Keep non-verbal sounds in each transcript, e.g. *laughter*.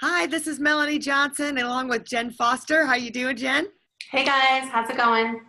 Hi, this is Melanie Johnson along with Jen Foster. How you doing, Jen? Hey guys, how's it going?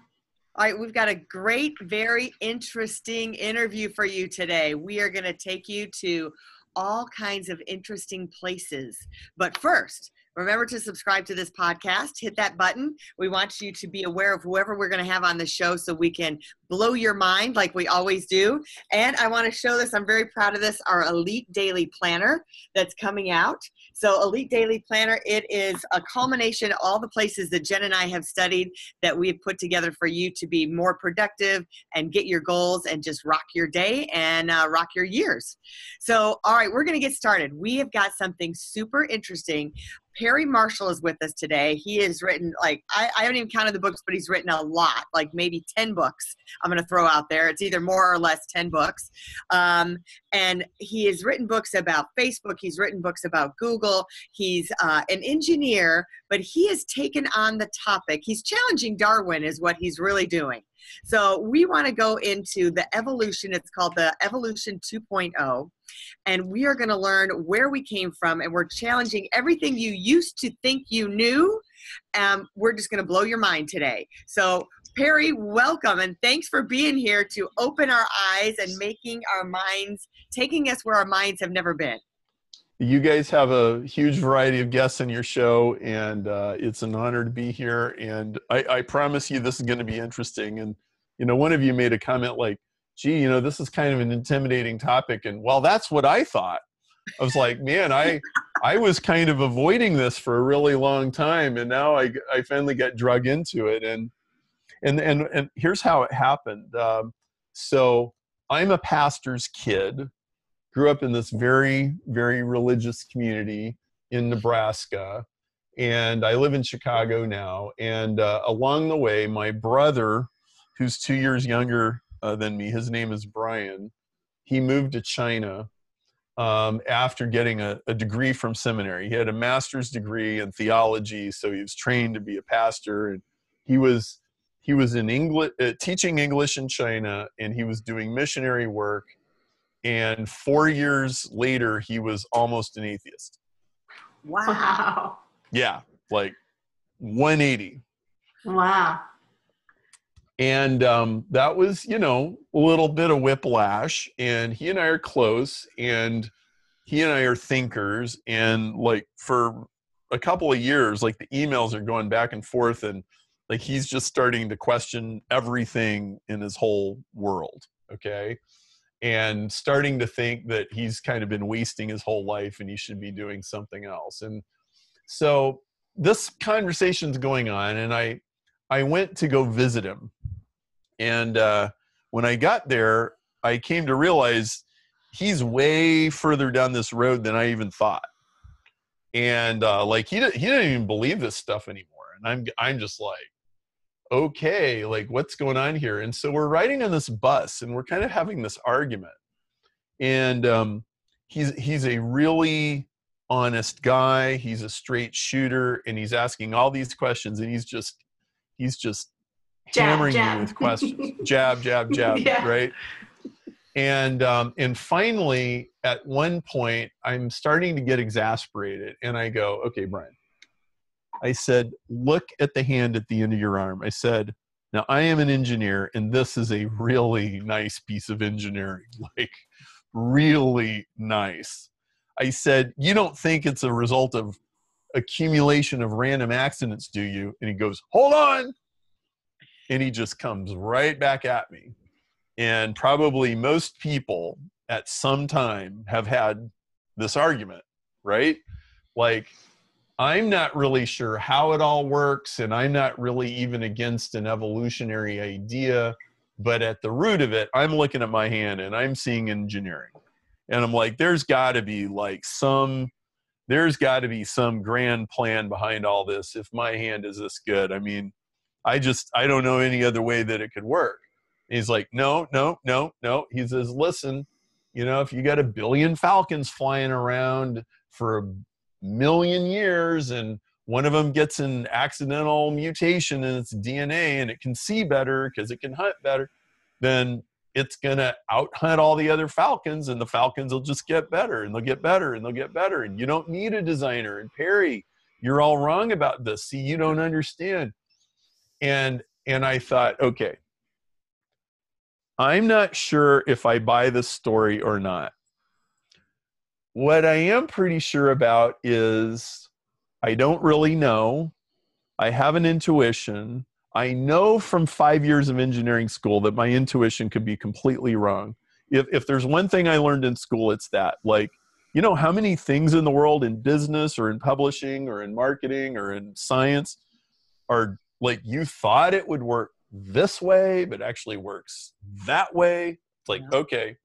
All right, we've got a great, very interesting interview for you today. We are going to take you to all kinds of interesting places. But first, Remember to subscribe to this podcast. Hit that button. We want you to be aware of whoever we're going to have on the show so we can blow your mind like we always do. And I want to show this. I'm very proud of this our Elite Daily Planner that's coming out. So, Elite Daily Planner, it is a culmination of all the places that Jen and I have studied that we've put together for you to be more productive and get your goals and just rock your day and uh, rock your years. So, all right, we're going to get started. We have got something super interesting Perry Marshall is with us today. He has written like I, I, haven't even counted the books, but he's written a lot, like maybe ten books. I'm going to throw out there. It's either more or less ten books, um, and he has written books about Facebook. He's written books about Google. He's uh, an engineer, but he has taken on the topic. He's challenging Darwin, is what he's really doing. So we want to go into the evolution. It's called the Evolution 2.0. And we are going to learn where we came from. And we're challenging everything you used to think you knew. Um, we're just going to blow your mind today. So, Perry, welcome. And thanks for being here to open our eyes and making our minds, taking us where our minds have never been you guys have a huge variety of guests in your show, and uh, it's an honor to be here. And I, I promise you, this is going to be interesting. And you know, one of you made a comment like, "Gee, you know, this is kind of an intimidating topic," and well, that's what I thought. I was like, man, I I was kind of avoiding this for a really long time, and now I I finally got drug into it. And and and and here's how it happened. Um, so I'm a pastor's kid grew up in this very, very religious community in Nebraska. And I live in Chicago now. And uh, along the way, my brother, who's two years younger uh, than me, his name is Brian, he moved to China um, after getting a, a, degree from seminary. He had a master's degree in theology, so he was trained to be a pastor. And he was he was in English, uh, teaching English in China, and he was doing missionary work and four years later he was almost an atheist. Wow. Yeah like 180 wow. And um, that was you know a little bit of whiplash and he and i are close and he and i are thinkers and like for a couple of years like the emails are going back and forth and like he's just starting to question everything in his whole world okay and starting to think that he's kind of been wasting his whole life and he should be doing something else. And so this conversation's going on, and I I went to go visit him, and uh, when I got there, I came to realize he's way further down this road than I even thought. And uh, like he he didn't even believe this stuff anymore, and I'm I'm just like okay, like what's going on here? And so we're riding on this bus and we're kind of having this argument. And um, he's he's a really honest guy. He's a straight shooter, and he's asking all these questions, and he's just he's just jab, hammering jab. me with questions. *laughs* jab, jab, jab. Yeah. Right. And um, and finally, at one point, I'm starting to get exasperated, and I go, "Okay, Brian, I said, look at the hand at the end of your arm. I said, now I am an engineer and this is a really nice piece of engineering, *laughs* like really nice. I said, you don't think it's a result of accumulation of random accidents, do you? And he goes, hold on. And he just comes right back at me. And probably most people at some time have had this argument, right? Like, I'm not really sure how it all works, and I'm not really even against an evolutionary idea. But at the root of it, I'm looking at my hand and I'm seeing engineering. And I'm like, there's got to be like some there's got to be some grand plan behind all this if my hand is this good. I mean, I just, I don't know any other way that it could work. And he's like, no, no, no, no. He says, listen, you know, if you got a billion falcons flying around for a million years and one of them gets an accidental mutation in its DNA and it can see better because it can hunt better, then it's going to out hunt all the other falcons and the falcons will just get better and they'll get better and they'll get better. And you don't need a designer. And Perry, you're all wrong about this. See, you don't understand. And and I thought, okay, I'm not sure if I buy this story or not. What I am pretty sure about is I don't really know. I have an intuition. I know from five years of engineering school that my intuition could be completely wrong. If, if there's one thing I learned in school, it's that. Like, you know, how many things in the world in business or in publishing or in marketing or in science are like you thought it would work this way, but actually works that way? It's like, okay,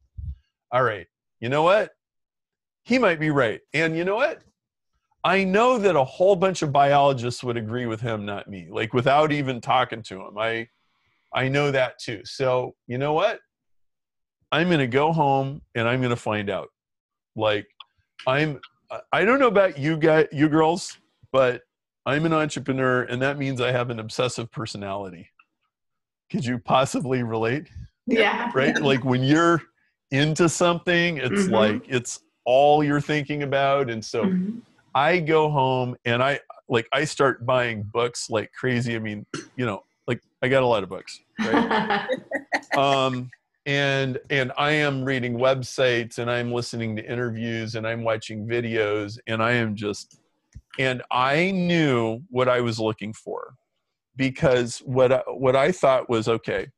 all right, you know what? He might be right. And you know what? I know that a whole bunch of biologists would agree with him, not me. Like without even talking to him, I I know that too. So you know what? I'm gonna go home and I'm gonna find out. Like I'm I don't know about you guys, you girls, but I'm an entrepreneur, and that means I have an obsessive personality. Could you possibly relate? Yeah. Right? Like when you're into something, it's mm-hmm. like it's all you're thinking about. And so mm-hmm. I go home and I like I start buying books like crazy. I mean, you know, like I got a lot of books, right? *laughs* um, and and I am reading websites and I'm listening to interviews and I'm watching videos and I am just and I knew what I was looking for because what I, what I thought was okay.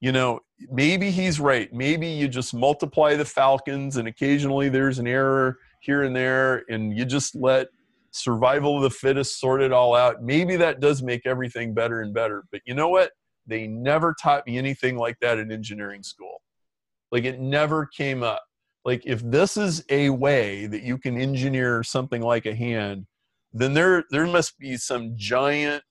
You know, maybe he's right. Maybe you just multiply the falcons and occasionally there's an error here and there and you just let survival of the fittest sort it all out. Maybe that does make everything better and better but you know what? They never taught me anything like that in engineering school. Like it never came up. Like if this is a way that you can engineer something like a hand then there there must be some giant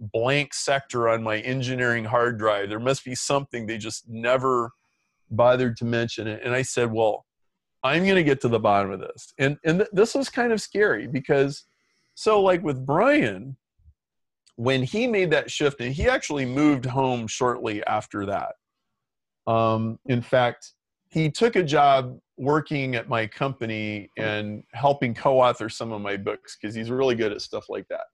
blank sector on my engineering hard drive there must be something they just never bothered to mention it and i said well I'm going to get to the bottom of this. And and th- this was kind of scary because so like with Brian when he made that shift and he actually moved home shortly after that. Um, in fact, he took a job working at my company and helping co-author some of my books because he's really good at stuff like that.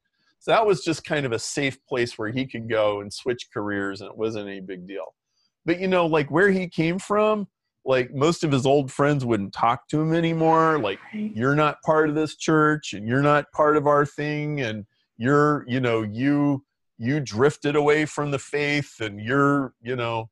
So that was just kind of a safe place where he could go and switch careers and it wasn't any big deal. But you know, like where he came from, like most of his old friends wouldn't talk to him anymore. Like you're not part of this church and you're not part of our thing and you're you know you you drifted away from the faith and you're you know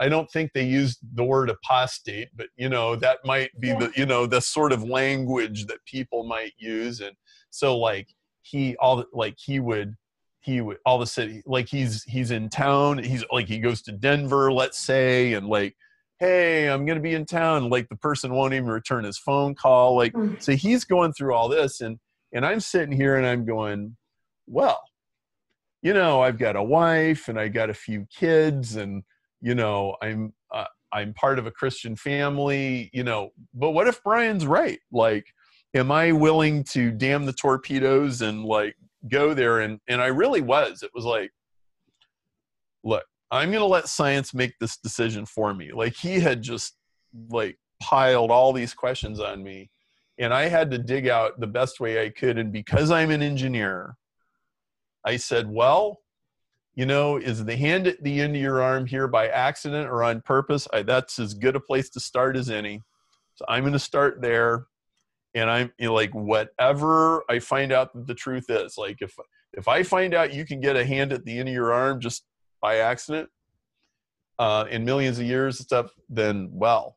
i don't think they used the word apostate but you know that might be the you know the sort of language that people might use. And so like he all like he would he would all a sudden like he's he's in town he's like he goes to denver let's say and like hey i'm going to be in town like the person won't even return his phone call like mm. so he's going through all this and and i'm sitting here and i'm going well you know i've got a wife and i got a few kids and you know i'm uh, i'm part of a christian family you know but what if brian's right like am i willing to damn the torpedoes and like go there and and i really was it was like look I'm going to let science make this decision for me. Like he had just like piled all these questions on me and I had to dig out the best way I could. And because I'm an engineer, I said, well, you know, is the hand at the end of your arm here by accident or on purpose? I, that's as good a place to start as any. So I'm going to start there. And I'm you know, like, whatever I find out that the truth is, like if if I find out you can get a hand at the end of your arm, just by accident uh, in millions of years and stuff, then well,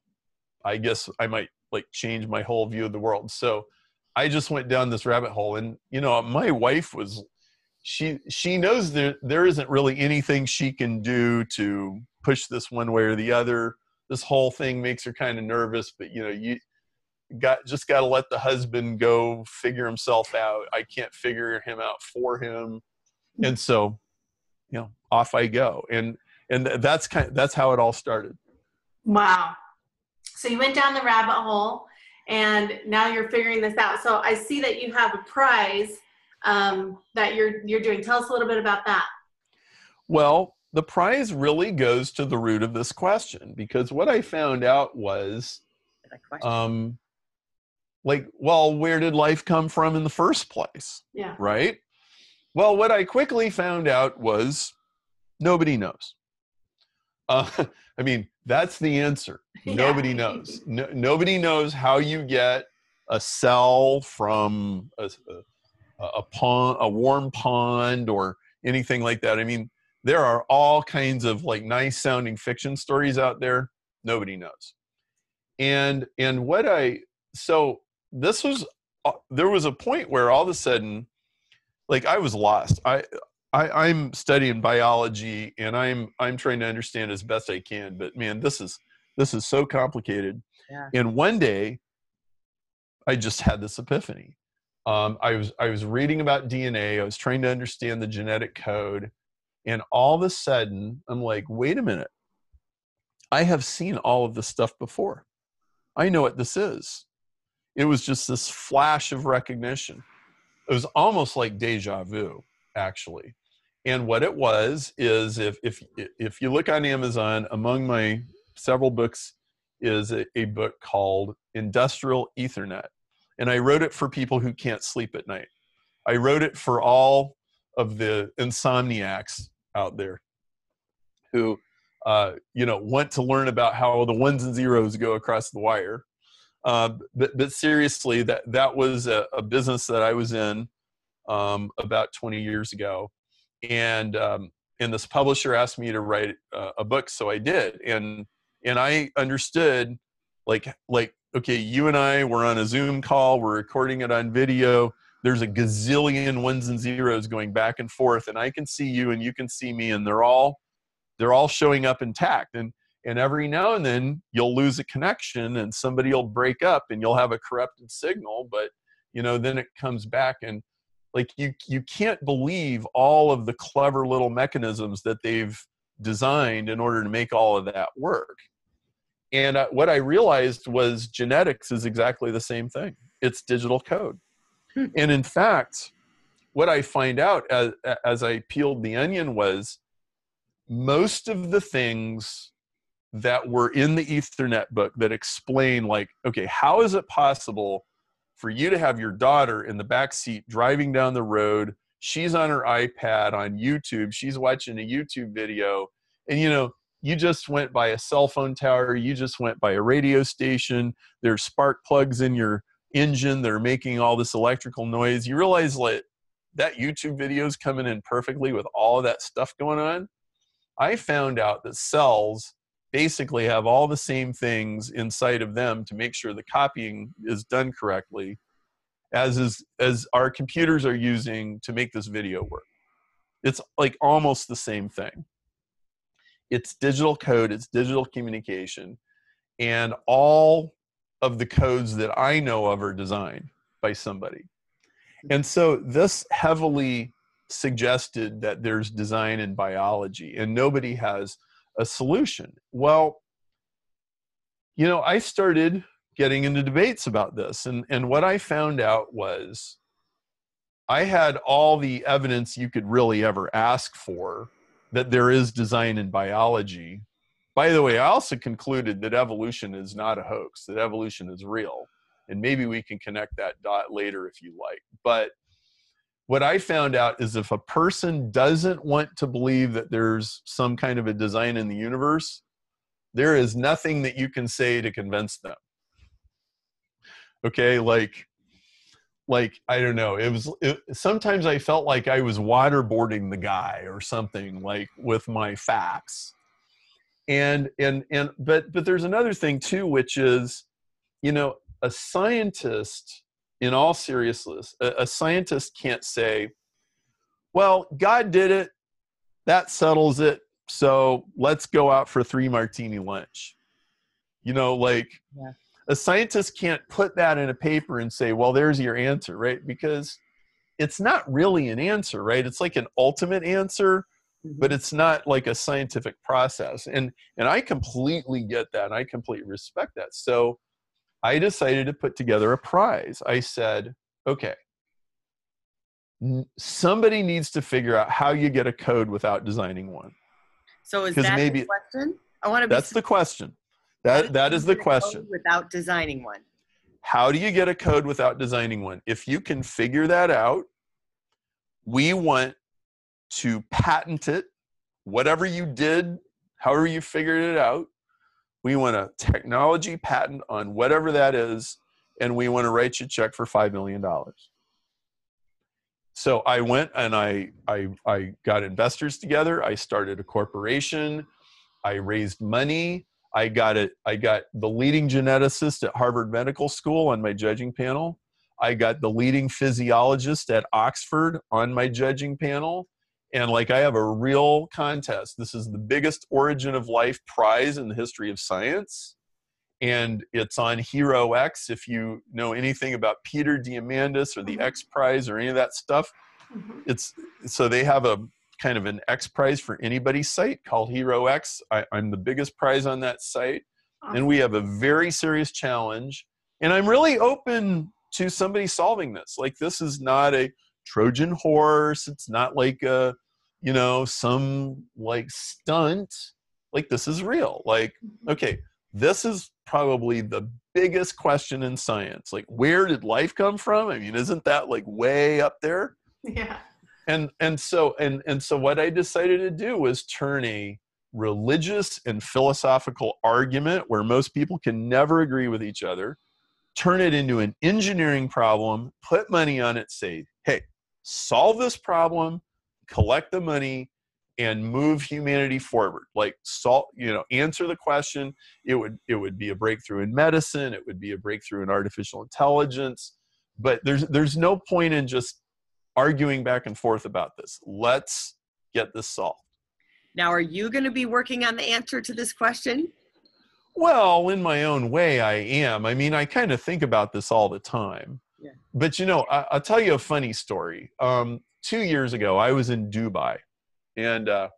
I guess I might like change my whole view of the world. So I just went down this rabbit hole, and you know, my wife was she she knows there there isn't really anything she can do to push this one way or the other. This whole thing makes her kind of nervous, but you know, you got just got to let the husband go figure himself out. I can't figure him out for him, and so, you know, off I go. And and that's kind of, that's how it all started. Wow. So you went down the rabbit hole, and now you're figuring this out. So I see that you have a prize um, that you're you're doing. Tell us a little bit about that. Well, the prize really goes to the root of this question because what I found out was, um, like, well, where did life come from in the first place? Yeah. Right. Well, what I quickly found out was nobody knows. *laughs* Uh, I mean, that's the answer. *laughs* Yeah. Nobody knows. No, nobody knows how you get a cell from a, a, a pond, a warm pond, or anything like that. I mean, there are all kinds of like nice sounding fiction stories out there. Nobody knows. And and what I so this was uh, there was a point where all of a sudden, like I was lost. I I, I'm studying biology and I'm I'm trying to understand as best I can. But man, this is this is so complicated. Yeah. And one day, I just had this epiphany. Um, I was I was reading about DNA. I was trying to understand the genetic code, and all of a sudden, I'm like, wait a minute. I have seen all of this stuff before. I know what this is. It was just this flash of recognition. It was almost like deja vu, actually. And what it was is if if if you look on Amazon, among my several books is a, a book called Industrial Ethernet. And I wrote it for people who can't sleep at night. I wrote it for all of the insomniacs out there who uh, you know want to learn about how the ones and zeros go across the wire. Uh, but, but seriously, that that was a, a business that I was in um, about 20 years ago, and um, and this publisher asked me to write uh, a book, so I did, and and I understood, like like okay, you and I were on a Zoom call, we're recording it on video. There's a gazillion ones and zeros going back and forth, and I can see you and you can see me, and they're all they're all showing up intact. And and every now and then you'll lose a connection and somebody will break up and you'll have a corrupted signal, but you know, then it comes back and like you you can't believe all of the clever little mechanisms that they've designed in order to make all of that work. And uh, what i realized was genetics is exactly the same thing. It's digital code. Hmm. and in fact what i find out as, as i peeled the onion was most of the things that were in the ethernet book that explain like okay how is it possible for you to have your daughter in the back seat driving down the road? She's on her ipad on youtube. She's watching a youtube video. And you know you just went by a cell phone tower. You just went by a radio station. There's spark plugs in your engine that are making all this electrical noise. You realize like that youtube video is coming in perfectly with all of that stuff going on? I found out that cells basically have all the same things inside of them to make sure the copying is done correctly as is as our computers are using to make this video work. It's like almost the same thing. It's digital code it's digital communication and all of the codes that i know of are designed by somebody. And so this heavily suggested that there's design in biology and nobody has a solution. Well, you know, I started getting into debates about this, and, and what I found out was I had all the evidence you could really ever ask for that there is design in biology. By the way, I also concluded that evolution is not a hoax, that evolution is real. And maybe we can connect that dot later if you like. But what I found out is if a person doesn't want to believe that there's some kind of a design in the universe, there is nothing that you can say to convince them. Okay, like like I don't know, it was it, sometimes I felt like I was waterboarding the guy or something like with my facts. And and and but but there's another thing too which is you know, a scientist in all seriousness, a, a, scientist can't say, well, God did it, that settles it, so let's go out for three martini lunch. You know, like, yeah. a scientist can't put that in a paper and say, well, there's your answer, right? Because it's not really an answer, right? It's like an ultimate answer, mm-hmm. but it's not like a scientific process. And and I completely get that. And I completely respect that. So I decided to put together a prize. I said, okay, somebody needs to figure out how you get a code without designing one. So is that maybe, the question? I want to. That's the question. That that is the question. Without designing one. How do you get a code without designing one? If you can figure that out, we want to patent it. Whatever you did, however you figured it out, we want a technology patent on whatever that is, and we want to write you a check for five million dollars so I went and I, I, I got investors together. I started a corporation. I raised money. I got it. I got the leading geneticist at Harvard Medical School on my judging panel. I got the leading physiologist at Oxford on my judging panel. And like I have a real contest. This is the biggest origin of life prize in the history of science and it's on Hero X. If you know anything about Peter Diamandis or the mm-hmm. X Prize or any of that stuff, mm-hmm. it's so they have a kind of an X Prize for anybody site called Hero X. I, am the biggest prize on that site, and we have a very serious challenge. And I'm really open to somebody solving this. Like this is not a Trojan horse. It's not like a you know some like stunt. Like this is real. Like mm-hmm. okay this is probably the biggest question in science like where did life come from i mean isn't that like way up there yeah and and so and and so what i decided to do was turn a religious and philosophical argument where most people can never agree with each other turn it into an engineering problem put money on it say solve this problem collect the money and move humanity forward. Like salt you know answer the question. It would it would be a breakthrough in medicine. It would be a breakthrough in artificial intelligence. But there's there's no point in just arguing back and forth about this. Let's get this solved. Now are you going to be working on the answer to this question? Well in my own way i am. I mean i kind of think about this all the time. But you know I, will tell you a funny story um, two years ago i was in dubai and uh,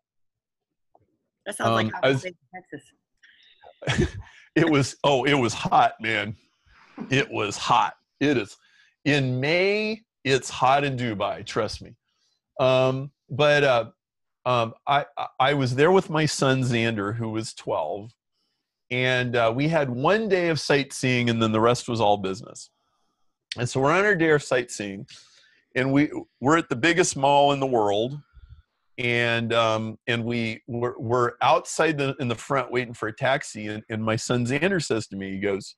that sounds um, like I was, Texas. *laughs* it was oh, it was hot, man. It was hot. It is in May. It's hot in Dubai. Trust me. Um, but uh, um, I I was there with my son Xander, who was 12, and uh, we had one day of sightseeing, and then the rest was all business. And so we're on our day of sightseeing, and we we're at the biggest mall in the world, and um, and we were, were outside the, in the front waiting for a taxi and, and my son xander says to me he goes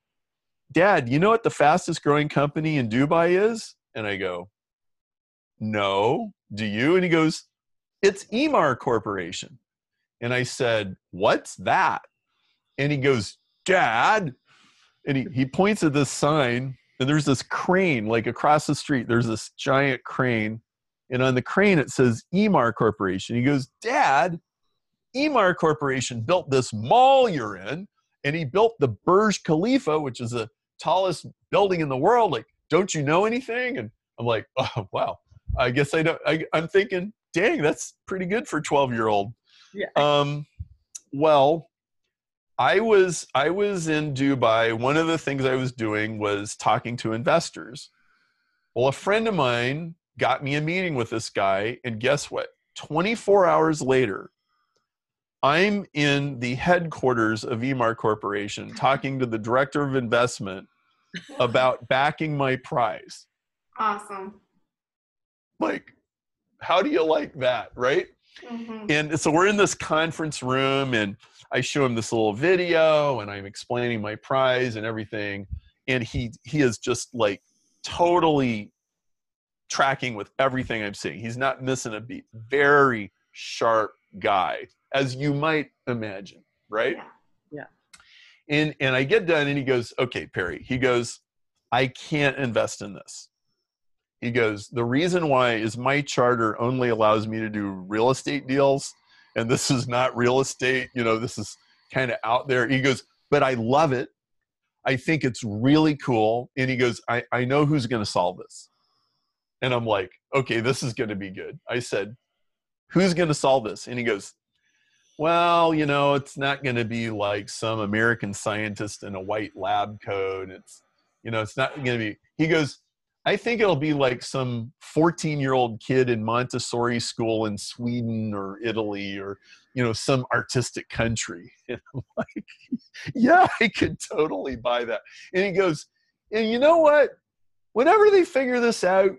dad you know what the fastest growing company in dubai is? And i go no do you? And he goes it's Emaar corporation. And i said what's that? And he goes dad and he, he points at this sign and there's this crane like across the street there's this giant crane and on the crane it says Emaar Corporation. He goes, Dad, Emaar Corporation built this mall you're in, and he built the Burj Khalifa, which is the tallest building in the world. Like, don't you know anything? And I'm like, *laughs* oh wow. I guess I don't. I, am thinking, dang, that's pretty good for 12 year old. Yeah. Um, well, I was I was in Dubai. One of the things I was doing was talking to investors. Well, a friend of mine got me a meeting with this guy. And guess what? 24 hours later, I'm in the headquarters of Emaar Corporation talking to the director of investment *laughs* about backing my prize. Awesome. Like, how do you like that, right? Mm-hmm. And so we're in this conference room, and I show him this little video, and I'm explaining my prize and everything. And he he is just like totally tracking with everything I'm seeing. He's not missing a beat. Very sharp guy, as you might imagine, right? Yeah. yeah. And and I get done and he goes, "Okay, Perry." He goes, "I can't invest in this." He goes, "The reason why is my charter only allows me to do real estate deals, and this is not real estate, you know, this is kind of out there." He goes, "But I love it. I think it's really cool. And he goes, I, I know who's going to solve this. And I'm like, okay, this is going to be good. I said, who's going to solve this? And he goes, well, you know, it's not going to be like some American scientist in a white lab coat. It's, you know, it's not going to be, he goes, I think it'll be like some 14 year old kid in Montessori school in Sweden or Italy or, you know, some artistic country. *laughs* And I'm like, yeah, I could totally buy that. And he goes, and you know what? Whenever they figure this out,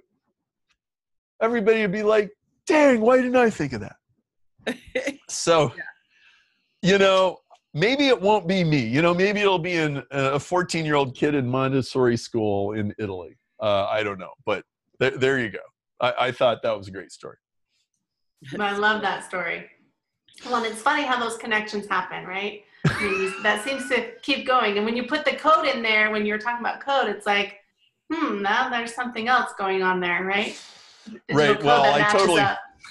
everybody would be like, dang, why didn't I think of that? *laughs* so, yeah. you know, maybe it won't be me. You know, maybe it'll be in a 14 year old kid in Montessori school in Italy. Uh, I don't know, but th- there you go. I-, I thought that was a great story. I love that story. Well, and it's funny how those connections happen, right? I mean, that seems to keep going. And when you put the code in there, when you're talking about code, it's like, hmm, now there's something else going on there, right? right. Well, I totally,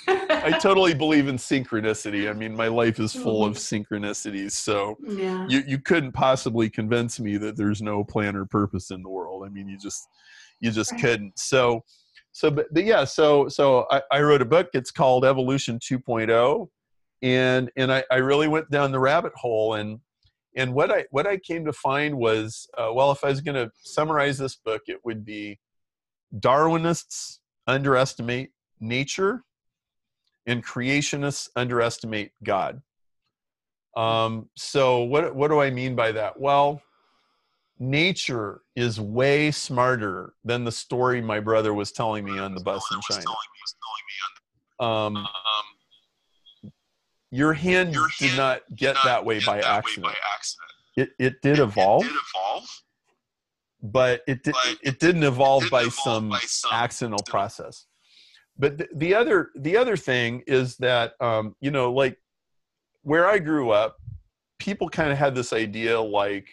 *laughs* I totally believe in synchronicity. I mean, my life is full of mm-hmm. synchronicities. So yeah. you, you couldn't possibly convince me that there's no plan or purpose in the world. I mean, you just, you just right. couldn't. So, so, but, but yeah, so, so I, I wrote a book. It's called Evolution 2.0. And, and I, I really went down the rabbit hole and, and what I, what I came to find was, uh, well, if I was going to summarize this book, it would be Darwinists underestimate nature and creationists underestimate God. Um, so what what do I mean by that? Well, nature is way smarter than the story my brother was telling me on the bus in China. Um, your hand did not get that way by accident. It it did evolve but it did, it didn't evolve, it didn't by, evolve some by, some accidental process. But the, the, other the other thing is that um, you know like where I grew up, people kind of had this idea like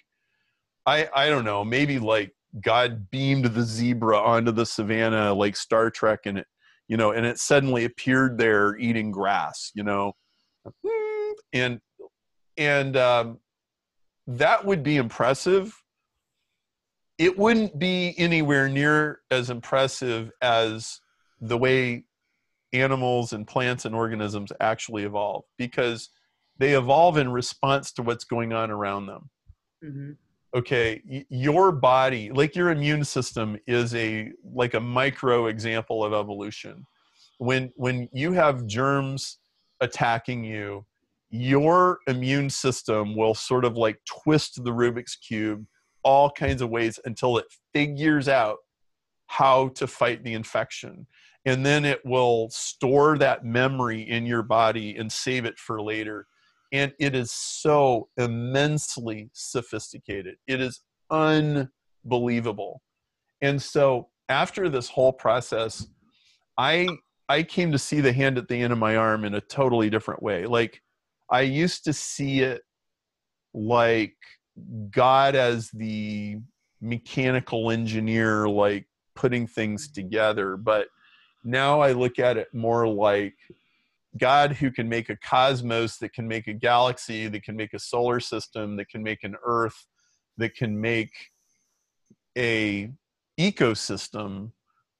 I I don't know maybe like God beamed the zebra onto the savannah like Star Trek and it you know and it suddenly appeared there eating grass you know and and um, that would be impressive it wouldn't be anywhere near as impressive as the way animals and plants and organisms actually evolve because they evolve in response to what's going on around them. Mm-hmm. Okay, your body, like your immune system, is a like a micro example of evolution. When when you have germs attacking you, your immune system will sort of like twist the Rubik's cube all kinds of ways until it figures out how to fight the infection. And then it will store that memory in your body and save it for later. And it is so immensely sophisticated. It is unbelievable. And so after this whole process, I I came to see the hand at the end of my arm in a totally different way. Like I used to see it like God as the mechanical engineer, like putting things together. But now I look at it more like God who can make a cosmos, that can make a galaxy, that can make a solar system, that can make an earth, that can make a ecosystem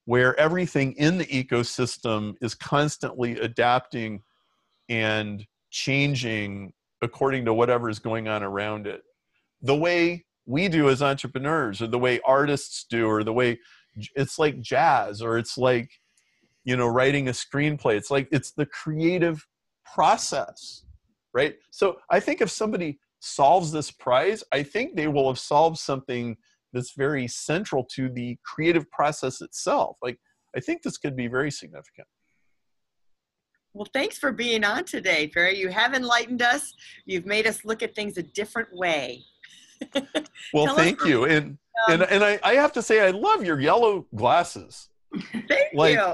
where everything in the ecosystem is constantly adapting and changing according to whatever is going on around it. The way we do as entrepreneurs or the way artists do or the way it's like jazz or it's like you know writing a screenplay it's like it's the creative process right so i think if somebody solves this prize i think they will have solved something that's very central to the creative process itself like i think this could be very significant well, thanks for being on today, Perry. You have enlightened us. You've made us look at things a different way. *laughs* well, thank you. And um, and and I, I have to say I love your yellow glasses. *laughs* Thank like, you.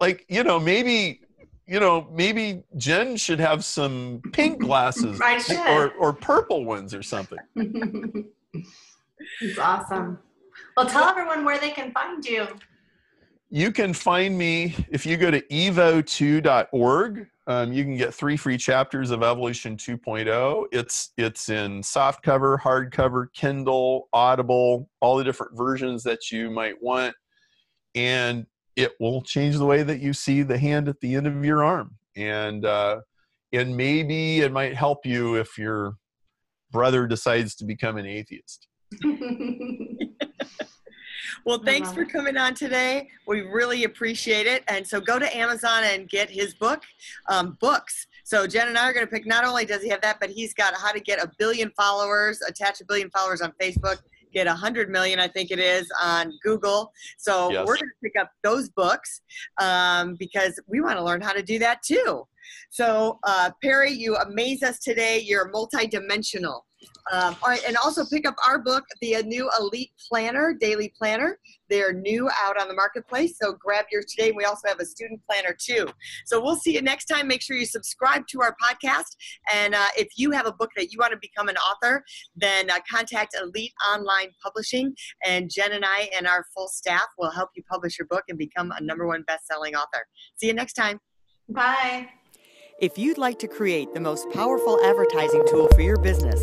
Like, you know, maybe you know, maybe Jen should have some pink glasses or, or purple ones or something. It's awesome. Well, tell everyone where they can find you. you can find me if you go to evo2.org. Um, you can get three free chapters of Evolution 2.0. It's it's in soft cover, hardcover, Kindle, Audible, all the different versions that you might want, and it will change the way that you see the hand at the end of your arm. And uh, and maybe it might help you if your brother decides to become an atheist. *laughs* Well, thanks for coming on today. We really appreciate it. And so go to Amazon and get his book, um, books. So Jen and I are going to pick. Not only does he have that, but he's got how to get a billion followers, attach a billion followers on Facebook, get a hundred million, I think it is, on Google. So yes. we're going to pick up those books um, because we want to learn how to do that too. So uh, Perry, you amaze us today. You're multidimensional. Um, all right, and also pick up our book, the new Elite Planner, Daily Planner. They're new out on the marketplace, so grab yours today. We also have a student planner too. So we'll see you next time. Make sure you subscribe to our podcast, and uh, if you have a book that you want to become an author, then uh, contact Elite Online Publishing, and Jen and I and our full staff will help you publish your book and become a number one best-selling author. See you next time. Bye. If you'd like to create the most powerful advertising tool for your business,